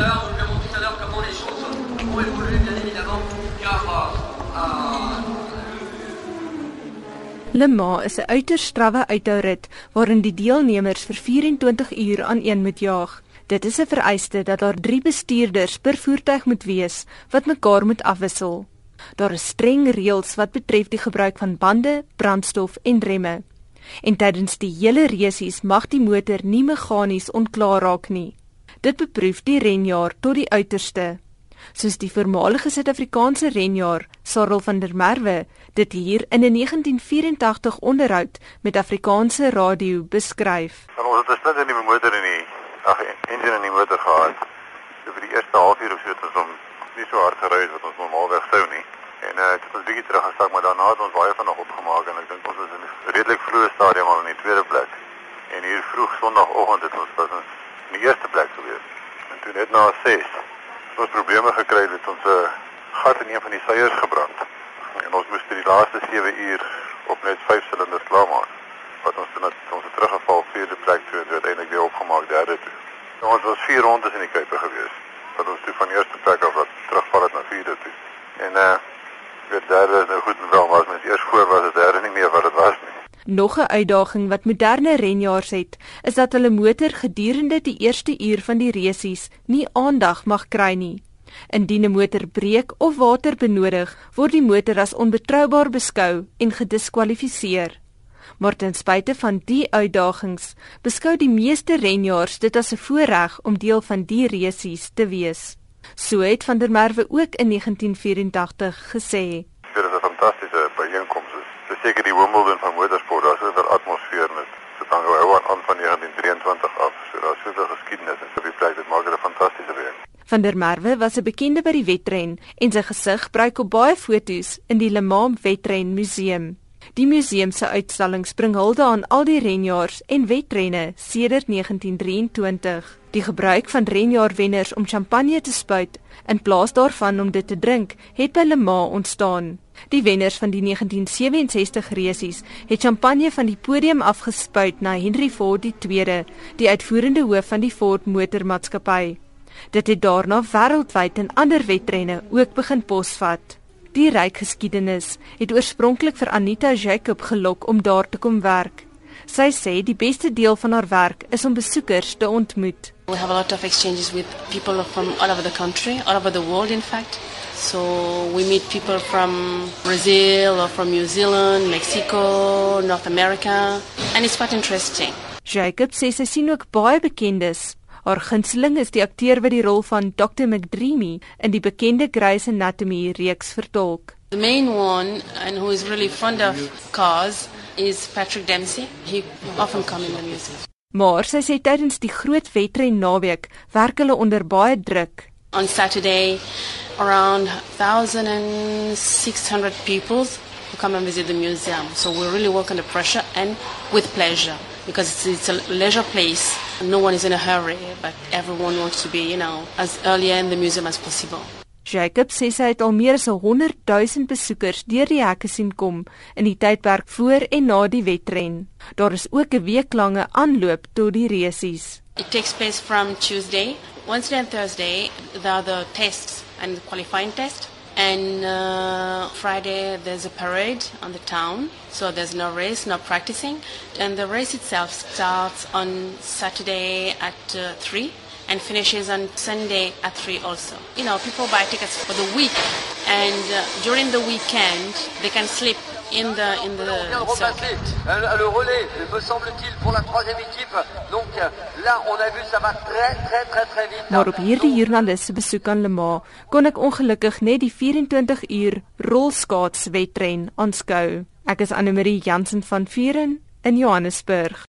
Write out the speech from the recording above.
dado un remontizador que pone Johnson o el corrente de Milanón Java. Lema is 'n uiters strawwe uithourit waarin die deelnemers vir 24 uur aan een moet jaag. Dit is 'n vereiste dat daar 3 bestuurders per voertuig moet wees wat mekaar moet afwissel. Daar is streng reëls wat betref die gebruik van bande, brandstof en remme. En tydens die hele resies mag die motor nie meganies onklaar raak nie. Dit beproef die renjaer tot die uiterste soos die voormalige Suid-Afrikaanse renjaer Sarel van der Merwe dit hier in 'n 1984 onderhoud met Afrikaanse radio beskryf. Ons het 'n splinte nuwe motor in die ag engine in die motor gehad. So vir die eerste halfuur of so het ons hom nie so hard gery as wat ons normaalweg sou nie. En uh, het ons bietjie teruggesak, maar daarna het ons baie vinnig opgemaak en ek dink ons is in 'n redelik vroeë stadium al in die tweede plek. En hier vroeg Sondagoggend het ons was ons in die eerste plek gewees. En toe net na 6 ons probleme gekry het ons 'n uh, gat in een van die seiers gebrand. En ons moes die laaste 7 uur op net 5 silinders klaarmaak. Wat ons dan ons het teruggeval vierde plek toe en uiteindelik weer opgemaak derde toe. Nou, ons was 4 rondes in die kuipe gewees. Wat ons toe van eerste plek af wat terugval het na vierde toe. En uh weer derde is nou goed en wel, maar as mens eers voor was, het derde nie meer wat dit was nie. Nog 'n uitdaging wat moderne renjaars het, is dat hulle motor gedurende die eerste uur van die resies nie aandag mag kry nie. Indien 'n motor breek of water benodig, word die motor as onbetroubaar beskou en gediskwalifiseer. Maar ten spyte van die uitdagings, beskou die meeste renjaars dit as 'n voorreg om deel van die resies te wees. So het van der Merwe ook in 1984 gesê: "Dit is 'n fantastiese byeenkoms. Dit is seker die Wimbledon van motorsport. Daar's 'n atmosfeer met dit hang hou aan van 1923 af. So daar's soveel geskiedenis en so baie plek. Dit maak dit 'n fantastiese week. Van der Merwe was 'n bekende by die wedren en sy gesig bruik op baie foto's in die Le Mans Wetren Museum. Die museum se uitstalling bring hulde aan al die renjaars en wetrenne sedert 1923. Die gebruik van renjaarwenners om champagne te spuit in plaas daarvan om dit te drink, het by Le Mans ontstaan. Die wenners van die 1967 resies het champagne van die podium afgespuit na Henry Ford II, die uitvoerende hoof van die Ford Motormaatskappy. Dit het daarna wêreldwyd in ander wedrenne ook begin posvat. Die ryk geskiedenis het oorspronklik vir Anita Jacob gelok om daar te kom werk. Sy sê die beste deel van haar werk is om besoekers te ontmoet. We have a lot of exchanges with people from all over the country, all over the world in fact. So we meet people from Brazil or from New Zealand, Mexico, North America, and it's quite interesting. Jacob sê sy sien ook baie bekendes. Haar gunsteling is die akteur wat die rol van Dr. McDreamy in die bekende Grey's Anatomy reeks vertolk. The main one and who is really fond of cars is Patrick Dempsey. He often come in the museum. Maar sy sê tydens die groot wedren naweek werk hulle onder baie druk. On Saturday around 1,600 people who come and visit the museum. So we really work under pressure and with pleasure because it's, it's a leisure place. No one is in a hurry, but everyone wants to be, you know, as early in the museum as possible. Jacob sê sy het al meer as 100 000 besoekers deur die hekke sien kom in die tydperk voor en na die wedren. Daar is ook 'n weeklange aanloop tot die resies. It takes place from Tuesday, Wednesday and Thursday. There are the tests and the qualifying test. And uh, Friday there's a parade on the town, so there's no race, no practicing. And the race itself starts on Saturday at uh, 3 and finishes on Sunday at 3 also. You know, people buy tickets for the week and uh, during the weekend they can sleep in the in the circuit. Le relais, me semble-t-il, pour la troisième équipe. Donc là, on a vu ça va très très très très vite. Maar op hierdie joernalis se besoek aan Le Mans kon ek ongelukkig net die 24 uur rolskaats wedren aanskou. Ek is Anne Marie Jansen van Vieren in Johannesburg.